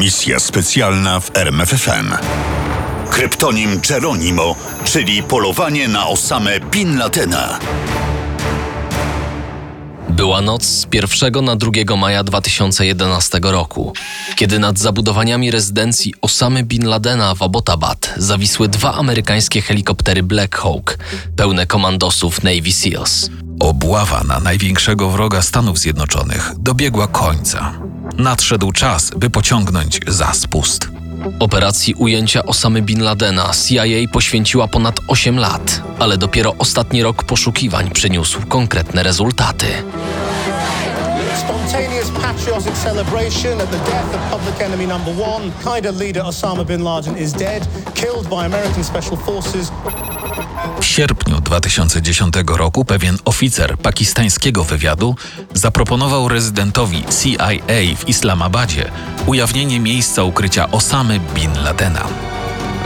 Misja specjalna w RMFFM. Kryptonim Geronimo, czyli polowanie na Osamę Bin Ladena. Była noc z 1 na 2 maja 2011 roku, kiedy nad zabudowaniami rezydencji Osamy Bin Ladena w Abbottabad zawisły dwa amerykańskie helikoptery Black Hawk, pełne komandosów Navy SEALs. Obława na największego wroga Stanów Zjednoczonych dobiegła końca. Nadszedł czas, by pociągnąć za spust. Operacji ujęcia Osamy Bin Ladena CIA poświęciła ponad 8 lat, ale dopiero ostatni rok poszukiwań przyniósł konkretne rezultaty. Spontaneous patriotic celebration at the death of public enemy number one. Qaeda leader Osama bin Laden is dead, killed by American Special Forces. W sierpniu 2010 roku pewien oficer pakistańskiego wywiadu zaproponował rezydentowi CIA w Islamabadzie ujawnienie miejsca ukrycia Osamy Bin Ladena.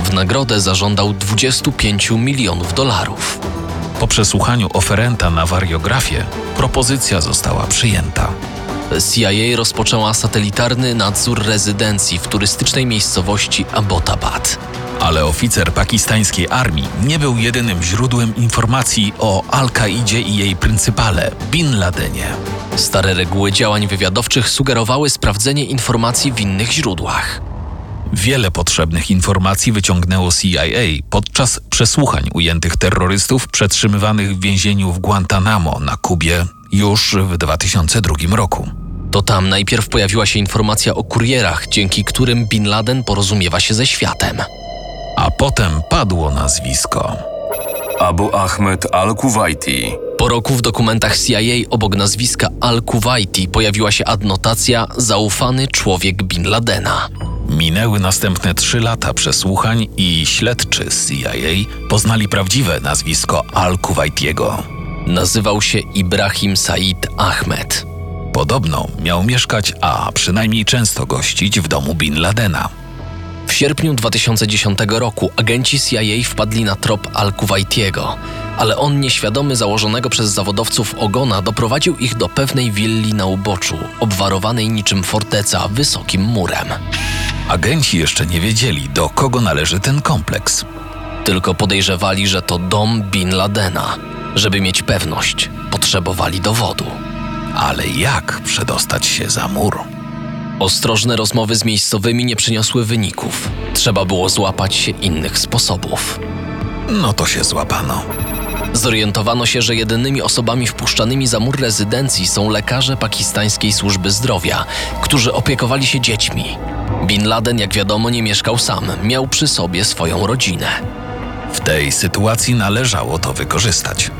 W nagrodę zażądał 25 milionów dolarów. Po przesłuchaniu oferenta na wariografię propozycja została przyjęta. CIA rozpoczęła satelitarny nadzór rezydencji w turystycznej miejscowości Abbottabad. Ale oficer pakistańskiej armii nie był jedynym źródłem informacji o Al-Kaidzie i jej pryncypale Bin Ladenie. Stare reguły działań wywiadowczych sugerowały sprawdzenie informacji w innych źródłach. Wiele potrzebnych informacji wyciągnęło CIA podczas przesłuchań ujętych terrorystów przetrzymywanych w więzieniu w Guantanamo na Kubie już w 2002 roku. To tam najpierw pojawiła się informacja o kurierach, dzięki którym Bin Laden porozumiewa się ze światem. A potem padło nazwisko. Abu Ahmed al-Kuwaiti. Po roku w dokumentach CIA obok nazwiska Al-Kuwaiti pojawiła się adnotacja zaufany człowiek Bin Ladena. Minęły następne trzy lata przesłuchań i śledczy z CIA poznali prawdziwe nazwisko Al-Kuwaitiego. Nazywał się Ibrahim Said Ahmed. Podobno miał mieszkać, a przynajmniej często gościć w domu Bin Ladena. W sierpniu 2010 roku agenci CIA wpadli na trop Al-Kuwaitiego, ale on nieświadomy założonego przez zawodowców ogona doprowadził ich do pewnej willi na uboczu, obwarowanej niczym forteca wysokim murem. Agenci jeszcze nie wiedzieli, do kogo należy ten kompleks. Tylko podejrzewali, że to dom Bin Ladena. Żeby mieć pewność, potrzebowali dowodu. Ale jak przedostać się za mur? Ostrożne rozmowy z miejscowymi nie przyniosły wyników. Trzeba było złapać się innych sposobów. No to się złapano. Zorientowano się, że jedynymi osobami wpuszczanymi za mur rezydencji są lekarze pakistańskiej służby zdrowia, którzy opiekowali się dziećmi. Bin Laden, jak wiadomo, nie mieszkał sam, miał przy sobie swoją rodzinę. W tej sytuacji należało to wykorzystać.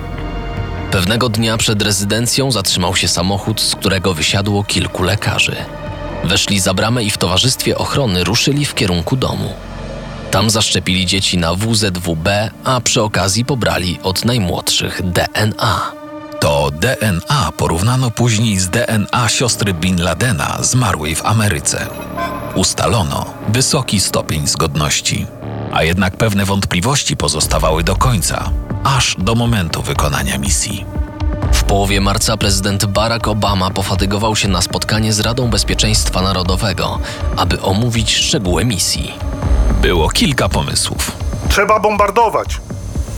Pewnego dnia przed rezydencją zatrzymał się samochód, z którego wysiadło kilku lekarzy. Weszli za bramę i w towarzystwie ochrony ruszyli w kierunku domu. Tam zaszczepili dzieci na WZWB, a przy okazji pobrali od najmłodszych DNA. To DNA porównano później z DNA siostry Bin Ladena zmarłej w Ameryce. Ustalono wysoki stopień zgodności, a jednak pewne wątpliwości pozostawały do końca, aż do momentu wykonania misji. W połowie marca prezydent Barack Obama pofatygował się na spotkanie z Radą Bezpieczeństwa Narodowego, aby omówić szczegóły misji. Było kilka pomysłów. Trzeba bombardować.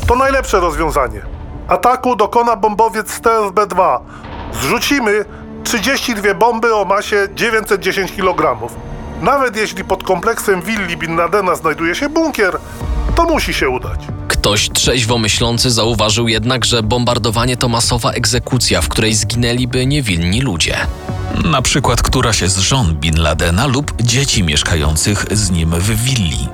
To najlepsze rozwiązanie. Ataku dokona bombowiec Stealth B-2. Zrzucimy 32 bomby o masie 910 kg. Nawet jeśli pod kompleksem willi Bin Ladena znajduje się bunkier, to musi się udać. Ktoś trzeźwo myślący zauważył jednak, że bombardowanie to masowa egzekucja, w której zginęliby niewinni ludzie. Na przykład któraś z żon Bin Ladena lub dzieci mieszkających z nim w willi.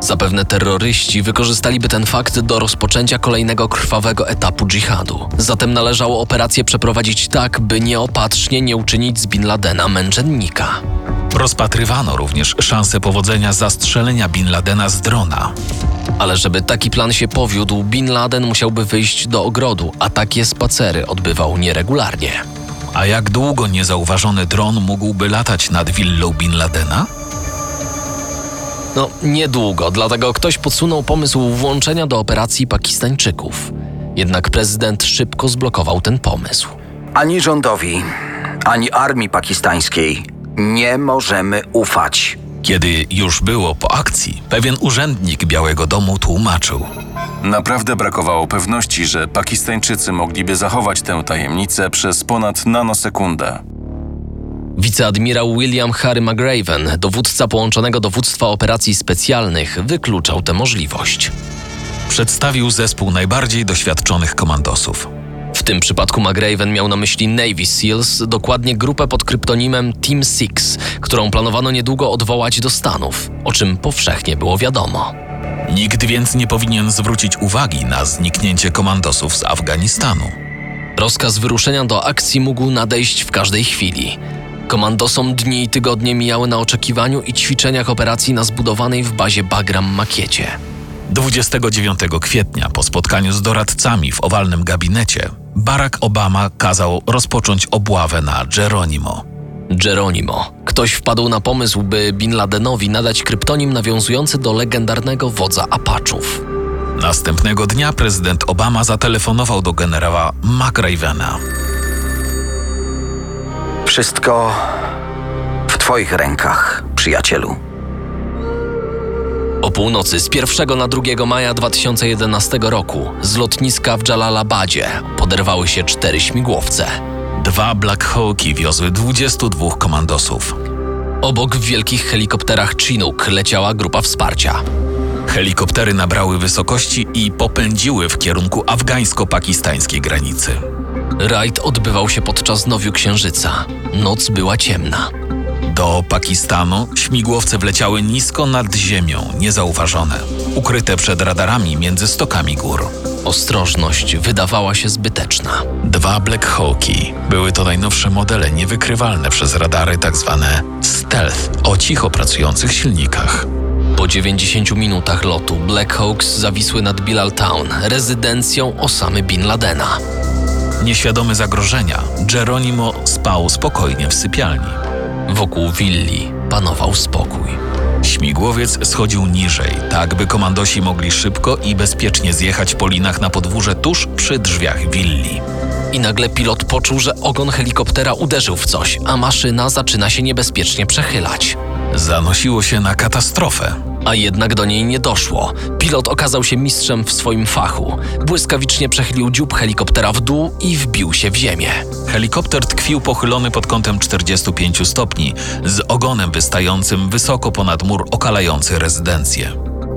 Zapewne terroryści wykorzystaliby ten fakt do rozpoczęcia kolejnego krwawego etapu dżihadu. Zatem należało operację przeprowadzić tak, by nieopatrznie nie uczynić z Bin Ladena męczennika. Rozpatrywano również szansę powodzenia zastrzelenia Bin Ladena z drona. Ale żeby taki plan się powiódł, Bin Laden musiałby wyjść do ogrodu, a takie spacery odbywał nieregularnie. A jak długo niezauważony dron mógłby latać nad willą Bin Ladena? No, niedługo, dlatego ktoś podsunął pomysł włączenia do operacji Pakistańczyków. Jednak prezydent szybko zblokował ten pomysł. Ani rządowi, ani armii pakistańskiej nie możemy ufać. Kiedy już było po akcji, pewien urzędnik Białego Domu tłumaczył. Naprawdę brakowało pewności, że Pakistańczycy mogliby zachować tę tajemnicę przez ponad nanosekundę. Wiceadmirał William Harry McRaven, dowódca połączonego dowództwa operacji specjalnych, wykluczał tę możliwość. Przedstawił zespół najbardziej doświadczonych komandosów. W tym przypadku McRaven miał na myśli Navy SEALs, dokładnie grupę pod kryptonimem Team Six, którą planowano niedługo odwołać do Stanów, o czym powszechnie było wiadomo. Nikt więc nie powinien zwrócić uwagi na zniknięcie komandosów z Afganistanu. Rozkaz wyruszenia do akcji mógł nadejść w każdej chwili. Komandosom dni i tygodnie mijały na oczekiwaniu i ćwiczeniach operacji na zbudowanej w bazie Bagram makiecie. 29 kwietnia, po spotkaniu z doradcami w owalnym gabinecie, Barack Obama kazał rozpocząć obławę na Geronimo. Geronimo. Ktoś wpadł na pomysł, by Bin Ladenowi nadać kryptonim nawiązujący do legendarnego wodza Apachów. Następnego dnia prezydent Obama zatelefonował do generała McRavena. Wszystko w Twoich rękach, przyjacielu. Północy z 1 na 2 maja 2011 roku z lotniska w Jalalabadzie poderwały się cztery śmigłowce. Dwa Black Hawki wiozły 22 komandosów. Obok w wielkich helikopterach Chinook leciała grupa wsparcia. Helikoptery nabrały wysokości i popędziły w kierunku afgańsko-pakistańskiej granicy. Rajd odbywał się podczas nowiu księżyca. Noc była ciemna. Do Pakistanu śmigłowce wleciały nisko nad ziemią, niezauważone, ukryte przed radarami między stokami gór. Ostrożność wydawała się zbyteczna. Dwa Black Hawki były to najnowsze modele niewykrywalne przez radary tzw. stealth o cicho pracujących silnikach. Po 90 minutach lotu Black Hawks zawisły nad Bilal Town, rezydencją Osamy Bin Ladena. Nieświadomy zagrożenia, Geronimo spał spokojnie w sypialni. Wokół willi panował spokój. Śmigłowiec schodził niżej, tak by komandosi mogli szybko i bezpiecznie zjechać po linach na podwórze tuż przy drzwiach willi. I nagle pilot poczuł, że ogon helikoptera uderzył w coś, a maszyna zaczyna się niebezpiecznie przechylać. Zanosiło się na katastrofę. A jednak do niej nie doszło. Pilot okazał się mistrzem w swoim fachu. Błyskawicznie przechylił dziób helikoptera w dół i wbił się w ziemię. Helikopter tkwił pochylony pod kątem 45 stopni, z ogonem wystającym wysoko ponad mur okalający rezydencję.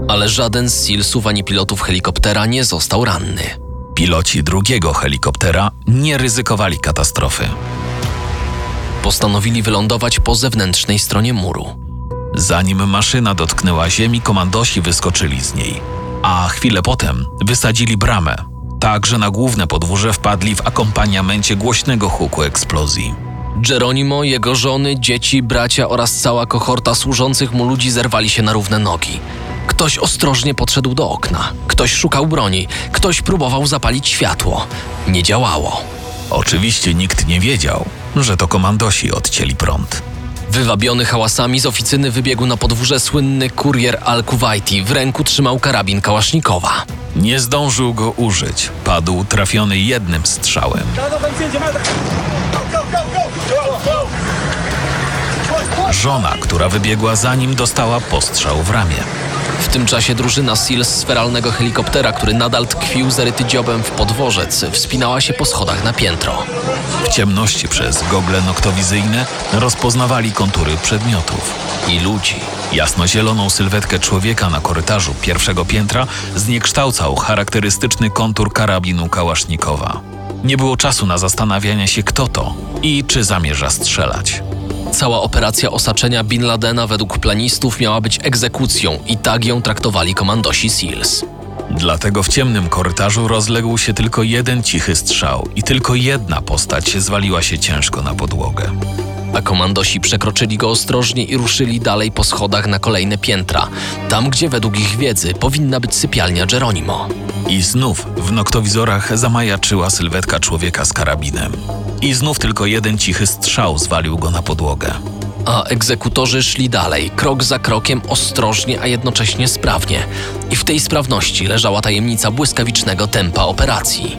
Ale żaden z Sealsów ani pilotów helikoptera nie został ranny. Piloci drugiego helikoptera nie ryzykowali katastrofy. Postanowili wylądować po zewnętrznej stronie muru. Zanim maszyna dotknęła ziemi, komandosi wyskoczyli z niej, a chwilę potem wysadzili bramę, tak że na główne podwórze wpadli w akompaniamencie głośnego huku eksplozji. Geronimo, jego żony, dzieci, bracia oraz cała kohorta służących mu ludzi zerwali się na równe nogi. Ktoś ostrożnie podszedł do okna, ktoś szukał broni, ktoś próbował zapalić światło. Nie działało. Oczywiście nikt nie wiedział, że to komandosi odcięli prąd. Wywabiony hałasami z oficyny wybiegł na podwórze słynny kurier Al-Kuwaiti. W ręku trzymał karabin Kałasznikowa. Nie zdążył go użyć. Padł trafiony jednym strzałem. Żona, która wybiegła za nim, dostała postrzał w ramię. W tym czasie drużyna SEAL z sferalnego helikoptera, który nadal tkwił zaryty dziobem w podworzec, wspinała się po schodach na piętro. W ciemności przez gogle noktowizyjne rozpoznawali kontury przedmiotów. I ludzi. Jasnozieloną sylwetkę człowieka na korytarzu pierwszego piętra zniekształcał charakterystyczny kontur karabinu Kałasznikowa. Nie było czasu na zastanawianie się, kto to i czy zamierza strzelać. Cała operacja osaczenia Bin Ladena według planistów miała być egzekucją i tak ją traktowali komandosi SEALs. Dlatego w ciemnym korytarzu rozległ się tylko jeden cichy strzał i tylko jedna postać zwaliła się ciężko na podłogę. A komandosi przekroczyli go ostrożnie i ruszyli dalej po schodach na kolejne piętra, tam gdzie według ich wiedzy powinna być sypialnia Geronimo. I znów w noktowizorach zamajaczyła sylwetka człowieka z karabinem. I znów tylko jeden cichy strzał zwalił go na podłogę. A egzekutorzy szli dalej, krok za krokiem, ostrożnie, a jednocześnie sprawnie. I w tej sprawności leżała tajemnica błyskawicznego tempa operacji.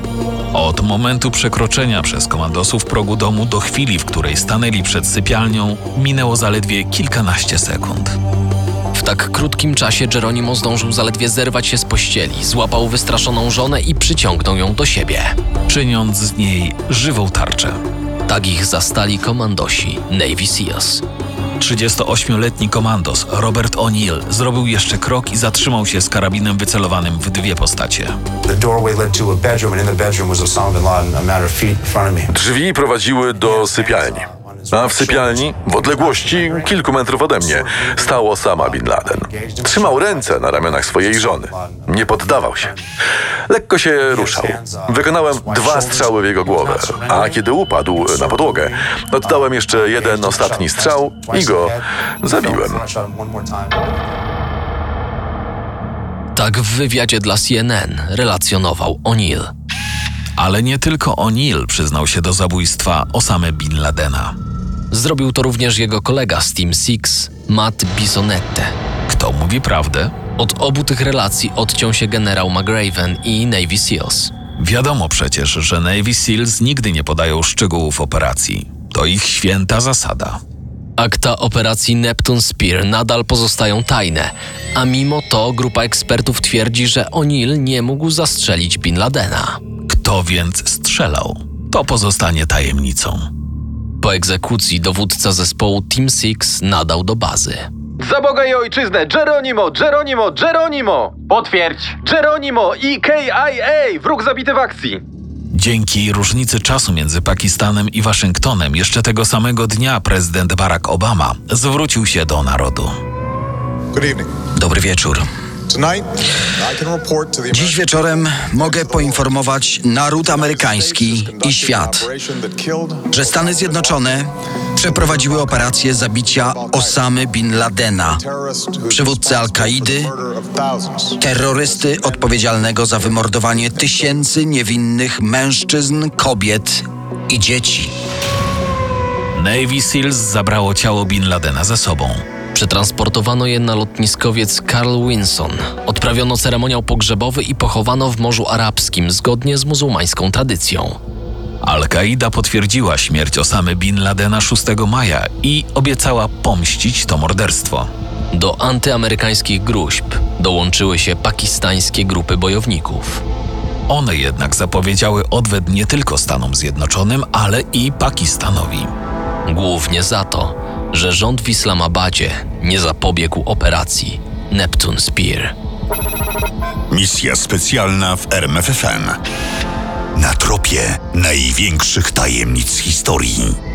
Od momentu przekroczenia przez komandosów progu domu do chwili, w której stanęli przed sypialnią, minęło zaledwie kilkanaście sekund. W tak krótkim czasie Geronimo zdążył zaledwie zerwać się z pościeli, złapał wystraszoną żonę i przyciągnął ją do siebie. czyniąc z niej żywą tarczę. Tak ich zastali komandosi Navy Seals. 38-letni komandos Robert O'Neill zrobił jeszcze krok i zatrzymał się z karabinem wycelowanym w dwie postacie. Drzwi prowadziły do sypialni. A w sypialni, w odległości kilku metrów ode mnie, stał Osama Bin Laden. Trzymał ręce na ramionach swojej żony. Nie poddawał się. Lekko się ruszał. Wykonałem dwa strzały w jego głowę, a kiedy upadł na podłogę, oddałem jeszcze jeden ostatni strzał i go zabiłem. Tak w wywiadzie dla CNN relacjonował O'Neill. Ale nie tylko O'Neill przyznał się do zabójstwa Osamy Bin Ladena. Zrobił to również jego kolega z Team Six, Matt Bisonette. Kto mówi prawdę? Od obu tych relacji odciął się generał McRaven i Navy Seals. Wiadomo przecież, że Navy SEALs nigdy nie podają szczegółów operacji. To ich święta zasada. Akta operacji Neptune Spear nadal pozostają tajne, a mimo to grupa ekspertów twierdzi, że O'Neill nie mógł zastrzelić Bin Ladena. Kto więc strzelał? To pozostanie tajemnicą. Po egzekucji dowódca zespołu Team Six nadał do bazy. Za Boga i ojczyznę! Geronimo! Geronimo! Geronimo! Potwierdź! Geronimo i KIA! Wróg zabity w akcji! Dzięki różnicy czasu między Pakistanem i Waszyngtonem jeszcze tego samego dnia prezydent Barack Obama zwrócił się do narodu. Good evening. Dobry wieczór. Dziś wieczorem mogę poinformować naród amerykański i świat, że Stany Zjednoczone przeprowadziły operację zabicia Osamy Bin Ladena, przywódcy Al-Kaidy, terrorysty odpowiedzialnego za wymordowanie tysięcy niewinnych mężczyzn, kobiet i dzieci. Navy SEALs zabrało ciało Bin Ladena ze sobą. Przetransportowano je na lotniskowiec Carl Winson. Odprawiono ceremoniał pogrzebowy i pochowano w Morzu Arabskim zgodnie z muzułmańską tradycją. Al-Kaida potwierdziła śmierć Osamy Bin Ladena 6 maja i obiecała pomścić to morderstwo. Do antyamerykańskich gruźb dołączyły się pakistańskie grupy bojowników. One jednak zapowiedziały odwet nie tylko Stanom Zjednoczonym, ale i Pakistanowi. Głównie za to, że rząd w Islamabadzie nie zapobiegł operacji Neptune Spear. Misja specjalna w RMFFM. Na tropie największych tajemnic historii.